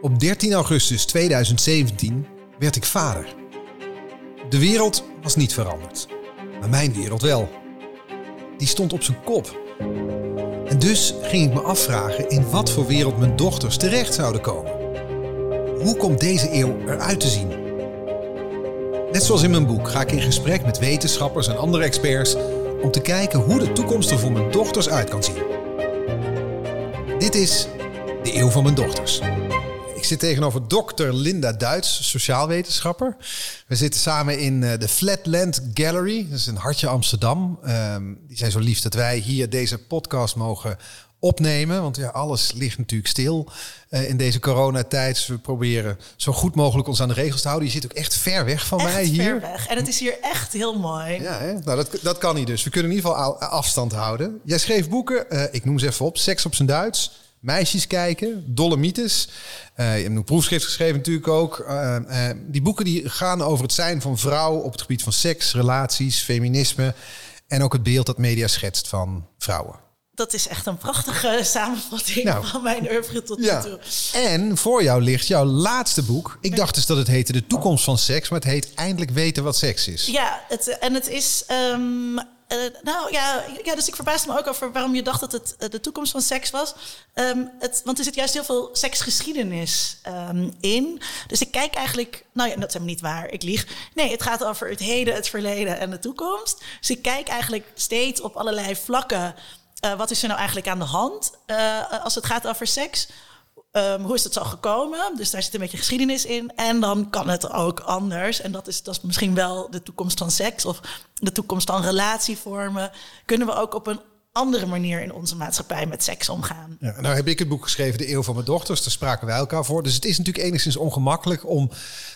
Op 13 augustus 2017 werd ik vader. De wereld was niet veranderd, maar mijn wereld wel. Die stond op zijn kop. En dus ging ik me afvragen in wat voor wereld mijn dochters terecht zouden komen. Hoe komt deze eeuw eruit te zien? Net zoals in mijn boek ga ik in gesprek met wetenschappers en andere experts om te kijken hoe de toekomst er voor mijn dochters uit kan zien. Dit is de eeuw van mijn dochters. Ik zit tegenover dokter Linda Duits, sociaalwetenschapper. We zitten samen in eh, de Flatland Gallery. Dat is een hartje Amsterdam. Ehm, die zijn zo lief dat wij hier deze podcast mogen opnemen. Want ja, alles ligt natuurlijk stil uh, in deze coronatijd. Dus we proberen zo goed mogelijk ons aan de regels te houden. Je zit ook echt ver weg van echt mij hier. ver weg. En het is hier echt heel mooi. Ja, hè? Nou, dat, dat kan niet dus. We kunnen in ieder geval afstand houden. Jij schreef boeken, uh, ik noem ze even op. Seks op zijn Duits. Meisjes kijken, Dolomites. Uh, je hebt een proefschrift geschreven natuurlijk ook. Uh, uh, die boeken die gaan over het zijn van vrouw op het gebied van seks, relaties, feminisme. En ook het beeld dat media schetst van vrouwen. Dat is echt een prachtige samenvatting nou, van mijn oeuvre tot nu ja. toe. En voor jou ligt jouw laatste boek. Ik dacht dus dat het heette De Toekomst van Seks, maar het heet Eindelijk weten wat seks is. Ja, het, en het is... Um, uh, nou ja, ja, dus ik verbaasde me ook over waarom je dacht dat het uh, de toekomst van seks was. Um, het, want er zit juist heel veel seksgeschiedenis um, in. Dus ik kijk eigenlijk, nou ja, dat is helemaal niet waar, ik lieg. Nee, het gaat over het heden, het verleden en de toekomst. Dus ik kijk eigenlijk steeds op allerlei vlakken. Uh, wat is er nou eigenlijk aan de hand als het gaat over seks? Um, hoe is het zo gekomen? Dus daar zit een beetje geschiedenis in. En dan kan het ook anders. En dat is, dat is misschien wel de toekomst van seks of de toekomst van relatievormen. Kunnen we ook op een andere manier in onze maatschappij met seks omgaan. Ja, nou heb ik het boek geschreven, De Eeuw van mijn dochters. Daar spraken wij elkaar voor. Dus het is natuurlijk enigszins ongemakkelijk om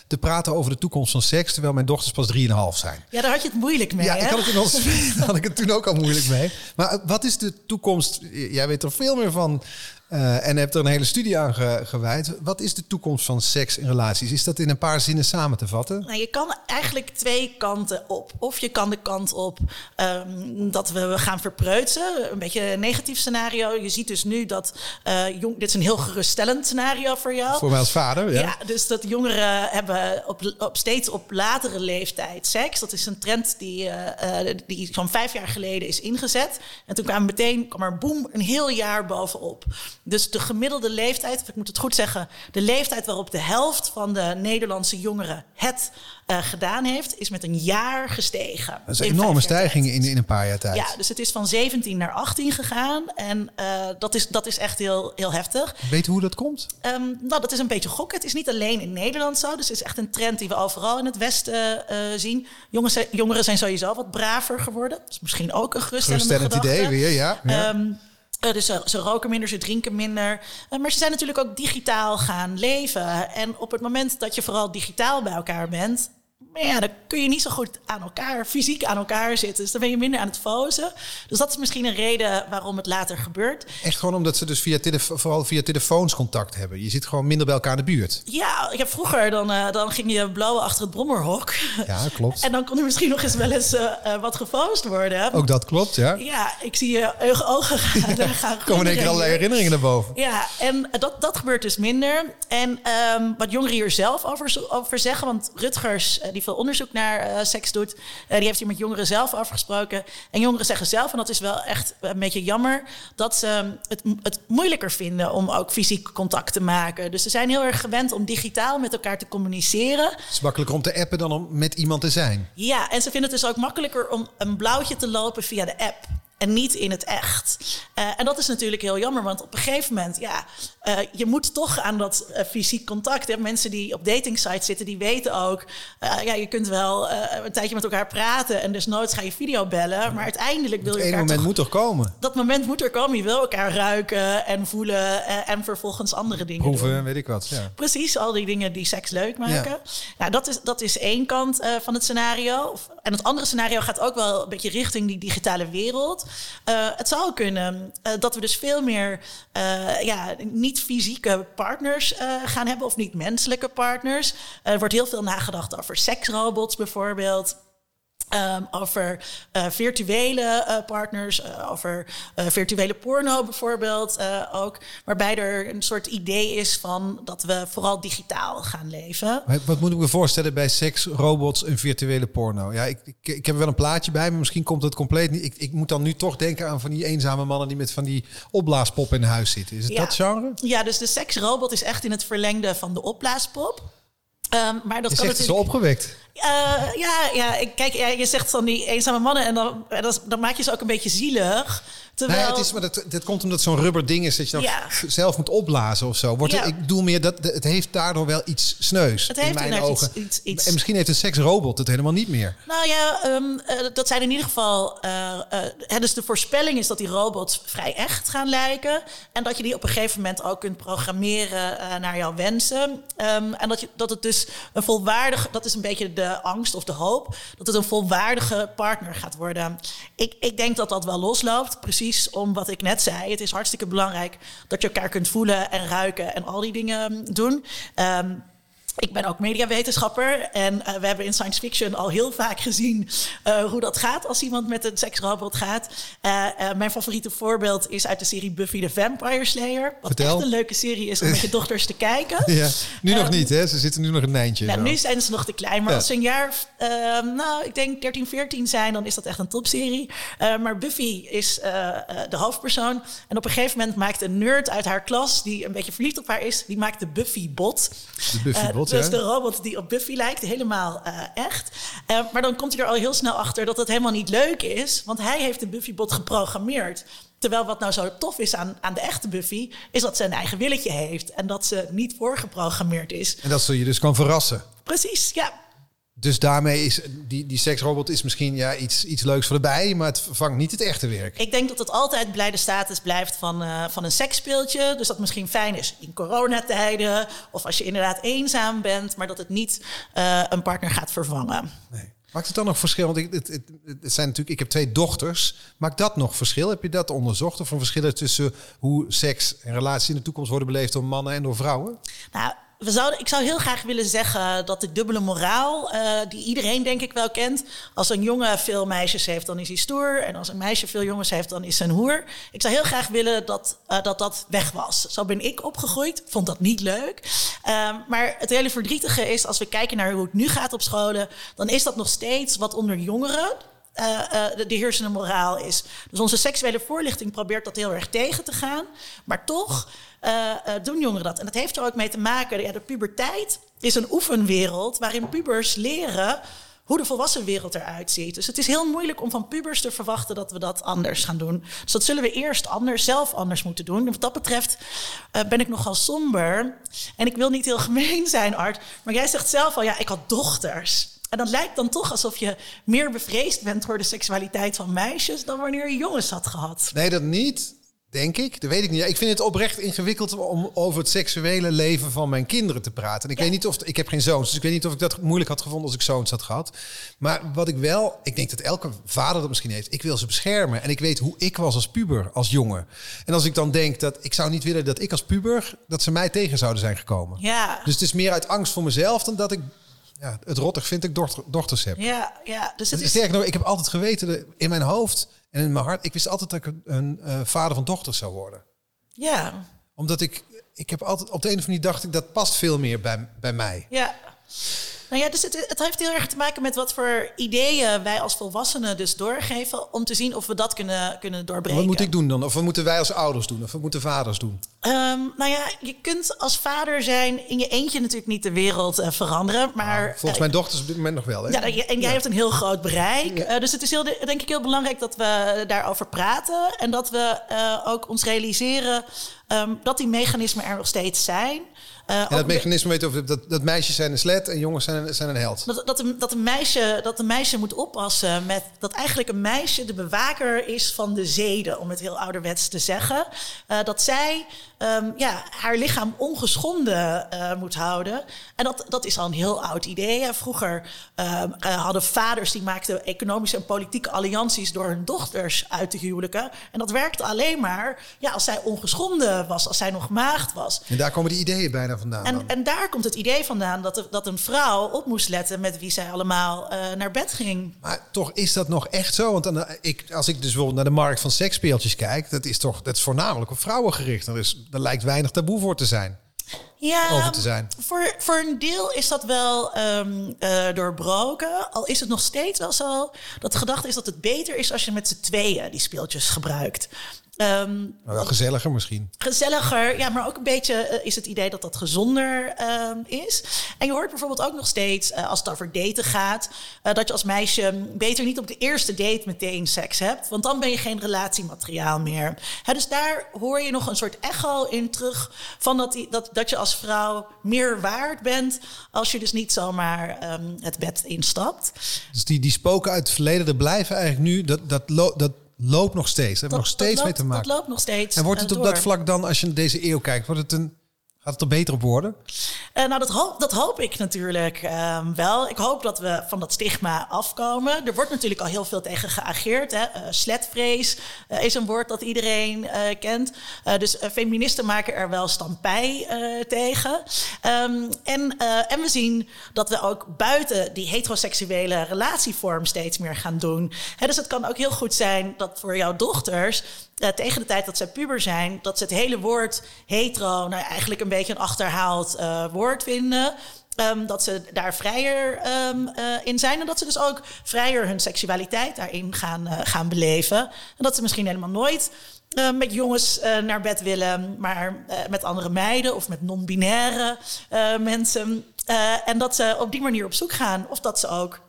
te praten over de toekomst van seks, terwijl mijn dochters pas 3,5 zijn. Ja, daar had je het moeilijk mee. Ja, hè? ik had het, ons, had ik het toen ook al moeilijk mee. Maar wat is de toekomst? Jij weet er veel meer van uh, en hebt er een hele studie aan ge gewijd. Wat is de toekomst van seks en relaties? Is dat in een paar zinnen samen te vatten? Nou, je kan eigenlijk twee kanten op. Of je kan de kant op um, dat we gaan verpreutsen. Een beetje een negatief scenario. Je ziet dus nu dat uh, jong, dit is een heel geruststellend scenario voor jou. Voor mij als vader, ja. ja dus dat jongeren hebben op, op steeds op latere leeftijd seks. Dat is een trend die, uh, die zo'n vijf jaar geleden is ingezet. En toen kwam meteen kwam er boem een heel jaar bovenop. Dus de gemiddelde leeftijd, of ik moet het goed zeggen, de leeftijd waarop de helft van de Nederlandse jongeren het uh, gedaan heeft, is met een jaar gestegen. Dat is een enorme stijging in, in een paar jaar tijd. Ja, dus het is van 17 naar 18 gegaan. En uh, dat, is, dat is echt heel, heel heftig. Weet je hoe dat komt? Um, nou, dat is een beetje gokken. Het is niet alleen in Nederland zo. Dus het is echt een trend die we overal in het Westen uh, zien. Jongens, jongeren zijn sowieso wat braver geworden. Dat is misschien ook een geruststellende Geruststellend idee weer, ja. ja. Um, uh, dus ze, ze, roken minder, ze drinken minder. Uh, maar ze zijn natuurlijk ook digitaal gaan leven. En op het moment dat je vooral digitaal bij elkaar bent, ja, dan kun je niet zo goed aan elkaar, fysiek aan elkaar zitten. Dus dan ben je minder aan het fozen. Dus dat is misschien een reden waarom het later gebeurt. Echt gewoon omdat ze dus via vooral via telefoons contact hebben. Je zit gewoon minder bij elkaar in de buurt. Ja, ik heb vroeger, dan, uh, dan ging je blauwen achter het brommerhok. Ja, klopt. en dan kon er misschien nog eens wel eens uh, uh, wat gefoost worden. Ook dat klopt, ja. Ja, ik zie je ogen gaan. Ja, gaan komen in één keer allerlei herinneringen naar boven. Ja, en dat, dat gebeurt dus minder. En um, wat jongeren hier zelf over, over zeggen, want Rutgers, die veel onderzoek naar uh, seks doet. Uh, die heeft hier met jongeren zelf afgesproken. En jongeren zeggen zelf, en dat is wel echt een beetje jammer, dat ze het, het moeilijker vinden om ook fysiek contact te maken. Dus ze zijn heel erg gewend om digitaal met elkaar te communiceren. Het is makkelijker om te appen dan om met iemand te zijn. Ja, en ze vinden het dus ook makkelijker om een blauwtje te lopen via de app en niet in het echt. Uh, en dat is natuurlijk heel jammer, want op een gegeven moment, ja, uh, je moet toch aan dat uh, fysiek contact. Hè. Mensen die op dating sites zitten, die weten ook, ja, je kunt wel een tijdje met elkaar praten en desnoods ga je video bellen, maar uiteindelijk wil je elkaar. Het moment toch, moet toch komen? Dat moment moet er komen. Je wil elkaar ruiken en voelen en vervolgens andere dingen Proeven, weet ik wat. Ja. Precies, al die dingen die seks leuk maken. Ja. Nou, dat is, dat is één kant van het scenario. En het andere scenario gaat ook wel een beetje richting die digitale wereld. Uh, het zou kunnen uh, dat we dus veel meer uh, ja, niet-fysieke partners gaan hebben, of niet-menselijke partners. er wordt heel veel nagedacht over seksrobots bijvoorbeeld. Ehm, over uh, virtuele uh, partners, uh, over virtuele porno bijvoorbeeld ook. Waarbij er een soort idee is van dat we vooral digitaal gaan leven. Wat moet ik me voorstellen bij seks, robots en virtuele porno? Ja, ik, ik, ik heb wel een plaatje bij me, misschien komt het compleet niet. Ik, ik moet dan nu toch denken aan van die eenzame mannen die met van die opblaaspop in huis zitten. Is het ja. dat genre? Ja, dus de seksrobot is echt in het verlengde van de opblaaspop. Um, maar dat je kan zegt natuurlijk... zo opgewekt. Uh, ja, ja, kijk, ja, je zegt van die eenzame mannen en dan, dan maak je ze ook een beetje zielig. Terwijl... Nee, het is, maar dat, dat komt omdat zo'n rubber ding is dat je dan zelf moet opblazen of zo. Wordt ja. ik bedoel meer dat het heeft daardoor wel iets sneus. Het heeft in mijn ogen. Iets, iets, iets, En misschien heeft een seksrobot het helemaal niet meer. Nou ja, um, uh, dat zijn in ieder geval. Uh, dus de voorspelling is dat die robots vrij echt gaan lijken. En dat je die op een gegeven moment ook kunt programmeren naar jouw wensen. Um, en dat, je, dat het dus een volwaardig. Dat is een beetje de angst of de hoop. Dat het een volwaardige partner gaat worden. Ik, ik denk dat dat wel losloopt. Precies om wat ik net zei. Het is hartstikke belangrijk dat je elkaar kunt voelen en ruiken en al die dingen doen. Um, ik ben ook mediawetenschapper en uh, we hebben in science fiction al heel vaak gezien uh, hoe dat gaat als iemand met een seksrobot gaat. Uh, mijn favoriete voorbeeld is uit de serie Buffy the Vampire Slayer. Wat Vertel. echt een leuke serie is om met je dochters te kijken. Ja, nu nog niet hè, ze zitten nu nog een nijntje. Nou, nu zijn ze nog te klein, maar ja. als ze een jaar, nou ik denk 13, 14 zijn, dan is dat echt een topserie. maar Buffy is de hoofdpersoon en op een gegeven moment maakt een nerd uit haar klas die een beetje verliefd op haar is, die maakt de Buffy-bot. De Buffy-bot dus de robot die op Buffy lijkt, helemaal uh, echt. Uh, maar dan komt hij er al heel snel achter dat het helemaal niet leuk is, want hij heeft de Buffy-bot geprogrammeerd. Terwijl wat nou zo tof is aan, aan de echte Buffy, is dat ze een eigen willetje heeft en dat ze niet voorgeprogrammeerd is. En dat ze je dus kan verrassen. Precies, ja. Dus daarmee is die, die seksrobot is misschien ja, iets, iets leuks voor de bij, maar het vervangt niet het echte werk. Ik denk dat het altijd blijde status blijft van, uh, van een seksspeeltje. Dus dat misschien fijn is in coronatijden of als je inderdaad eenzaam bent, maar dat het niet uh, een partner gaat vervangen. Nee. Maakt het dan nog verschil? Want ik, het, het, het, zijn natuurlijk, ik heb twee dochters. Maakt dat nog verschil? Heb je dat onderzocht? Of een verschil tussen hoe seks en relaties in de toekomst worden beleefd door mannen en door vrouwen? Nou, ik zou heel graag willen zeggen dat de dubbele moraal, uh, die iedereen denk ik wel kent. Als een jongen veel meisjes heeft, dan is hij stoer. En als een meisje veel jongens heeft, dan is hij een hoer. Ik zou heel graag willen dat uh, dat, dat weg was. Zo ben ik opgegroeid. Vond dat niet leuk. Uh, maar het hele verdrietige is, als we kijken naar hoe het nu gaat op scholen, dan is dat nog steeds wat onder jongeren. Uh, de, de heersende moraal is. Dus onze seksuele voorlichting probeert dat heel erg tegen te gaan. Maar toch uh, doen jongeren dat. En dat heeft er ook mee te maken. Ja, de puberteit is een oefenwereld waarin pubers leren hoe de volwassen wereld eruit ziet. Dus het is heel moeilijk om van pubers te verwachten dat we dat anders gaan doen. Dus dat zullen we eerst anders, zelf anders moeten doen. En wat dat betreft ben ik nogal somber. En ik wil niet heel gemeen zijn, Art. Maar jij zegt zelf al, ja, ik had dochters. En dat lijkt dan toch alsof je meer bevreesd bent voor de seksualiteit van meisjes dan wanneer je jongens had gehad. Nee, dat niet. Denk ik. Dat weet ik niet. Ik vind het oprecht ingewikkeld om over het seksuele leven van mijn kinderen te praten. En ik ja. weet niet of ik heb geen zoons, dus ik weet niet of ik dat moeilijk had gevonden als ik zoons had gehad. Maar wat ik wel, ik denk dat elke vader dat misschien heeft. Ik wil ze beschermen en ik weet hoe ik was als puber, als jongen. En als ik dan denk dat ik zou niet willen dat ik als puber dat ze mij tegen zouden zijn gekomen. Ja. Dus het is meer uit angst voor mezelf dan dat ik ja, het rottig vind ik dochter, dochters heb. Ja, ja. Dus het is... Sterker nog, ik heb altijd geweten in mijn hoofd en in mijn hart, ik wist altijd dat ik een uh, vader van dochters zou worden. Ja. Omdat ik, ik heb altijd op de een of andere manier dacht ik dat past veel meer bij, bij mij. Ja. Nou ja, dus het, het, heeft heel erg te maken met wat voor ideeën wij als volwassenen dus doorgeven. Om te zien of we dat kunnen, kunnen doorbreken. Wat moet ik doen dan? Of wat moeten wij als ouders doen? Of wat moeten vaders doen? Um, nou ja, je kunt als vader zijn in je eentje natuurlijk niet de wereld uh, veranderen. Maar, nou, volgens mijn dochters op dit moment nog wel. Hè? Ja, en jij ja. hebt een heel groot bereik. Ja. Uh, dus het is heel, denk ik heel belangrijk dat we daarover praten. En dat we uh, ook ons realiseren um, dat die mechanismen er nog steeds zijn. Uh, en dat mechanisme weet of dat, dat meisjes zijn een slet en jongens zijn een, zijn een held. Dat, dat, een, dat, een meisje, dat een meisje moet oppassen met dat eigenlijk een meisje de bewaker is van de zeden, om het heel ouderwets te zeggen. Uh, dat zij ehm, ja, haar lichaam ongeschonden uh, moet houden. En dat, dat is al een heel oud idee. Vroeger ehm, eh, hadden vaders die maakten economische en politieke allianties door hun dochters uit te huwelijken. En dat werkte alleen maar ja, als zij ongeschonden was, als zij nog maagd was. En daar komen die ideeën bijna vandaan. En, en daar komt het idee vandaan dat, dat een vrouw op moest letten met wie zij allemaal uh, naar bed ging. Maar toch is dat nog echt zo? Want dan, ik, als ik dus bijvoorbeeld naar de markt van seksspeeltjes kijk, dat is toch dat is voornamelijk op vrouwen gericht. Er, is, er lijkt weinig taboe voor te zijn. Ja, over te zijn. Voor, voor een deel is dat wel um, uh, doorbroken. Al is het nog steeds wel zo dat de gedachte is dat het beter is als je met z'n tweeën die speeltjes gebruikt. Um, maar wel gezelliger misschien. Gezelliger, ja, maar ook een beetje uh, is het idee dat dat gezonder um, is. En je hoort bijvoorbeeld ook nog steeds, uh, als het over daten gaat, uh, dat je als meisje beter niet op de eerste date meteen seks hebt, want dan ben je geen relatiemateriaal meer. Hè, dus daar hoor je nog een soort echo in terug van dat, die, dat, dat je als vrouw meer waard bent als je dus niet zomaar um, het bed instapt. Dus die, die spoken uit het verleden, er blijven eigenlijk nu, dat, dat, dat loopt nog steeds. Hebben nog steeds mee te maken. Dat loopt nog steeds. En wordt het op dat vlak dan, als je deze eeuw kijkt, wordt het een Gaat het er beter op worden? Uh, nou, dat hoop, dat hoop ik natuurlijk uh, wel. Ik hoop dat we van dat stigma afkomen. Er wordt natuurlijk al heel veel tegen geageerd. Hè. Uh, sletvrees is een woord dat iedereen kent. dus feministen maken er wel stampij tegen. Um, en, en we zien dat we ook buiten die heteroseksuele relatievorm steeds meer gaan doen. Dus het kan ook heel goed zijn dat voor jouw dochters uh, tegen de tijd dat ze puber zijn, dat ze het hele woord hetero nou, eigenlijk een beetje een achterhaald uh, woord vinden. Um, dat ze daar vrijer um, uh, in zijn. En dat ze dus ook vrijer hun seksualiteit daarin gaan, gaan beleven. En dat ze misschien helemaal nooit met jongens naar bed willen, maar met andere meiden of met non-binaire mensen. en dat ze op die manier op zoek gaan. Of dat ze ook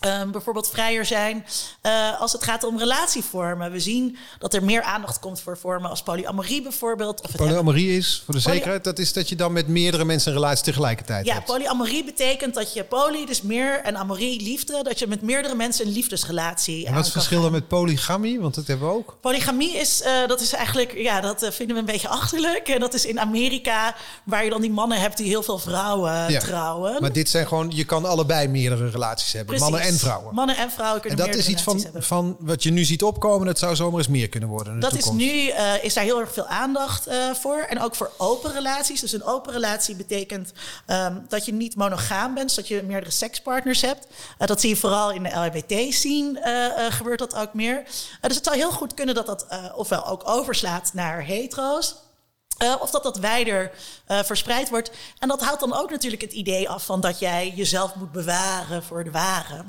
Um, bijvoorbeeld vrijer zijn uh, als het gaat om relatievormen. We zien dat er meer aandacht komt voor vormen als polyamorie bijvoorbeeld. Of polyamorie is, voor de zekerheid, dat is dat je dan met meerdere mensen een relatie tegelijkertijd ja, hebt. Ja, polyamorie betekent dat je poly, dus meer, en amorie, liefde, dat je met meerdere mensen een liefdesrelatie En wat is het verschil dan met polygamie? Want dat hebben we ook. Polygamie is, uh, dat is eigenlijk, ja, dat uh, vinden we een beetje achterlijk. En dat is in Amerika, waar je dan die mannen hebt die heel veel vrouwen ja, trouwen. Maar dit zijn gewoon, je kan allebei meerdere relaties hebben. Precies. Mannen en vrouwen. Mannen en vrouwen kunnen En dat is iets van, van wat je nu ziet opkomen. Het zou zomaar eens meer kunnen worden. dat is nu, uh, is daar heel erg veel aandacht uh, voor. En ook voor open relaties. Dus een open relatie betekent um, dat je niet monogaam bent. Dat je meerdere sekspartners hebt. Uh, dat zie je vooral in de LHBT-scene gebeurt dat ook meer. dus het zou heel goed kunnen dat dat ofwel ook overslaat naar hetero's. Uh, of dat dat wijder uh, verspreid wordt. En dat houdt dan ook natuurlijk het idee af van dat jij jezelf moet bewaren voor de ware.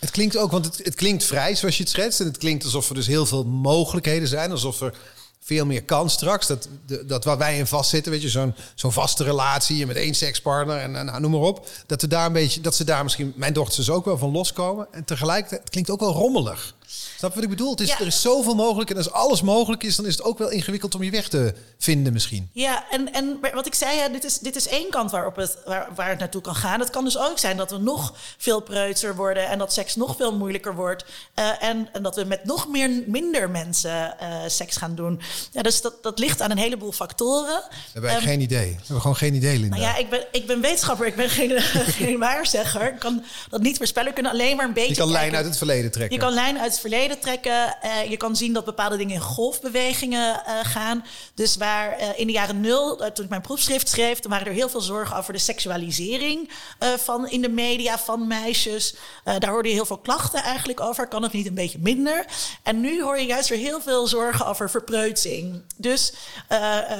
Het klinkt ook, want het, het, klinkt vrij zoals je het schetst. En het klinkt alsof er dus heel veel mogelijkheden zijn. Alsof er veel meer kan straks. Dat, dat waar wij in vastzitten, weet je, zo'n zo'n vaste relatie met één sekspartner en, nou, noem maar op. Dat, daar een beetje, dat ze daar misschien, mijn dochters ook wel van loskomen. En tegelijkertijd, het klinkt ook wel rommelig. Snap je wat ik bedoel? Het is, Er is zoveel mogelijk. En als alles mogelijk is, dan is het ook wel ingewikkeld om je weg te vinden misschien. Ja, en, en wat ik zei, ja, dit, is, dit is één kant waarop het, waar, waar het naartoe kan gaan. Het kan dus ook zijn dat we nog veel preutser worden... en dat seks nog veel moeilijker wordt. Uh, en, en, dat we met nog meer, minder mensen uh, seks gaan doen. Ja, dus dat, dat ligt aan een heleboel factoren. We hebben um, geen idee. We hebben gewoon geen idee, Linda. Nou ja, ik ben, ik ben wetenschapper. Ik ben geen, geen waarzegger. Ik kan dat niet voorspellen. Ik kan alleen maar een beetje Je kan lijn uit het verleden trekken. Je kan lijn uit het verleden trekken. Uh, je kan zien dat bepaalde dingen in golfbewegingen uh, gaan. Dus waar uh, in de jaren nul, toen ik mijn proefschrift schreef, toen waren er heel veel zorgen over de seksualisering van in de media van meisjes. daar hoorde je heel veel klachten eigenlijk over. Kan het niet een beetje minder? En nu hoor je juist weer heel veel zorgen over verpreutsing. Dus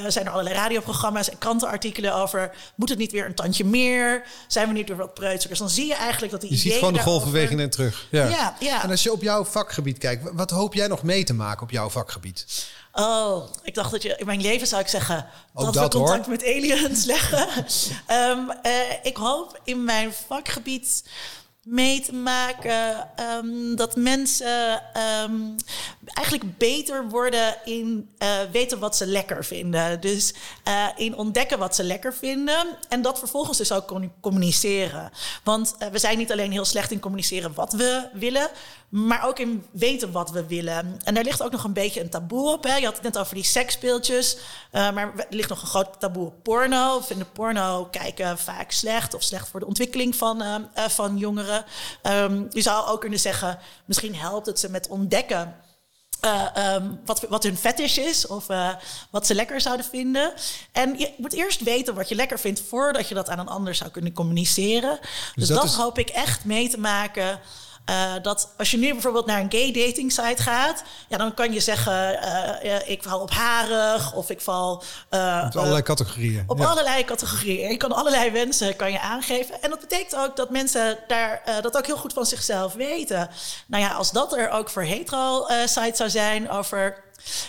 zijn er allerlei radioprogramma's en krantenartikelen over. Moet het niet weer een tandje meer? Zijn we niet weer wat preutser? Dus dan zie je eigenlijk dat die Je ziet gewoon de golfbewegingen terug. Ja. Ja, ja. En als je op jouw vakgebied kijkt, wat hoop jij nog mee te maken op jouw vakgebied? Oh, ik dacht dat je in mijn leven zou ik zeggen dat, dat, we contact hoor. met aliens leggen. um, uh, ik hoop in mijn vakgebied mee te maken ehm, dat mensen ehm, eigenlijk beter worden in uh, weten wat ze lekker vinden. Dus uh, in ontdekken wat ze lekker vinden en dat vervolgens dus ook communiceren. Want uh, we zijn niet alleen heel slecht in communiceren wat we willen, maar ook in weten wat we willen. En daar ligt ook nog een beetje een taboe op. Hè? Je had het net over die seksspeeltjes, maar er ligt nog een groot taboe op porno. Vinden porno kijken vaak slecht of slecht voor de ontwikkeling van, van jongeren. Um, je zou ook kunnen zeggen, misschien helpt het ze met ontdekken uh, um, wat, wat hun fetish is of uh, wat ze lekker zouden vinden. En je moet eerst weten wat je lekker vindt voordat je dat aan een ander zou kunnen communiceren. Dus, dus dat, dat is... hoop ik echt mee te maken uh, dat als je nu bijvoorbeeld naar een gay dating site gaat, ja, dan kan je zeggen: uh, ik val op harig of ik val. Uh, op allerlei categorieën. Op allerlei categorieën. Je kan allerlei wensen kan je aangeven. En dat betekent ook dat mensen daar dat ook heel goed van zichzelf weten. Nou ja, als dat er ook voor hetero sites zou zijn over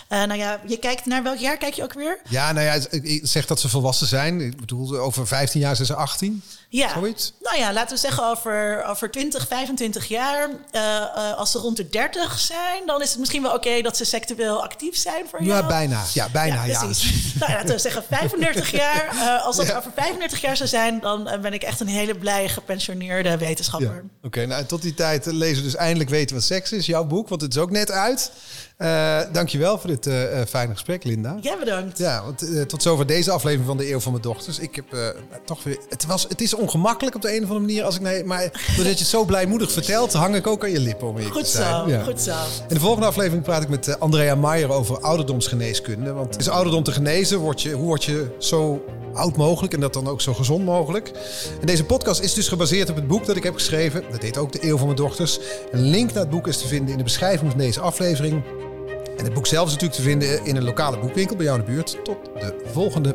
uh, nou ja, je kijkt naar welk jaar kijk je ook weer? Ja, nou ja, ik zeg dat ze volwassen zijn. Ik bedoel, over 15 jaar zijn ze 18. Ja, Zoiets? nou ja, laten we zeggen over, over 20, 25 jaar. Uh, uh, als ze rond de 30 zijn, dan is het misschien wel oké dat ze seksueel actief zijn voor jou. Ja, bijna. Ja, bijna, ja. nou, laten we zeggen 35 jaar. als dat over 35 jaar zou zijn, dan ben ik echt een hele blij gepensioneerde wetenschapper. Ja. Oké, nou tot die tijd lezen we dus eindelijk weten wat seks is. Jouw boek, want het is ook net uit. Uh, dankjewel voor dit uh, fijne gesprek, Linda. Ja, bedankt. Ja, want, uh, tot zover deze aflevering van de Eeuw van mijn Dochters. Ik heb toch weer... Het, was, het is ongemakkelijk op de een of andere manier. Als ik, nee, maar doordat je het zo blijmoedig vertelt, hang ik ook aan je lippen om hier goed te zijn. Zo, ja. Goed zo. In de volgende aflevering praat ik met Andrea Maier over ouderdomsgeneeskunde. Want is ouderdom te genezen? Word je, hoe word je zo oud mogelijk en dat dan ook zo gezond mogelijk? En deze podcast is dus gebaseerd op het boek dat ik heb geschreven. Dat heet ook De Eeuw van mijn Dochters. Een link naar het boek is te vinden in de beschrijving van deze aflevering. En het boek zelf is natuurlijk te vinden in een lokale boekwinkel bij jou in de buurt. Tot de volgende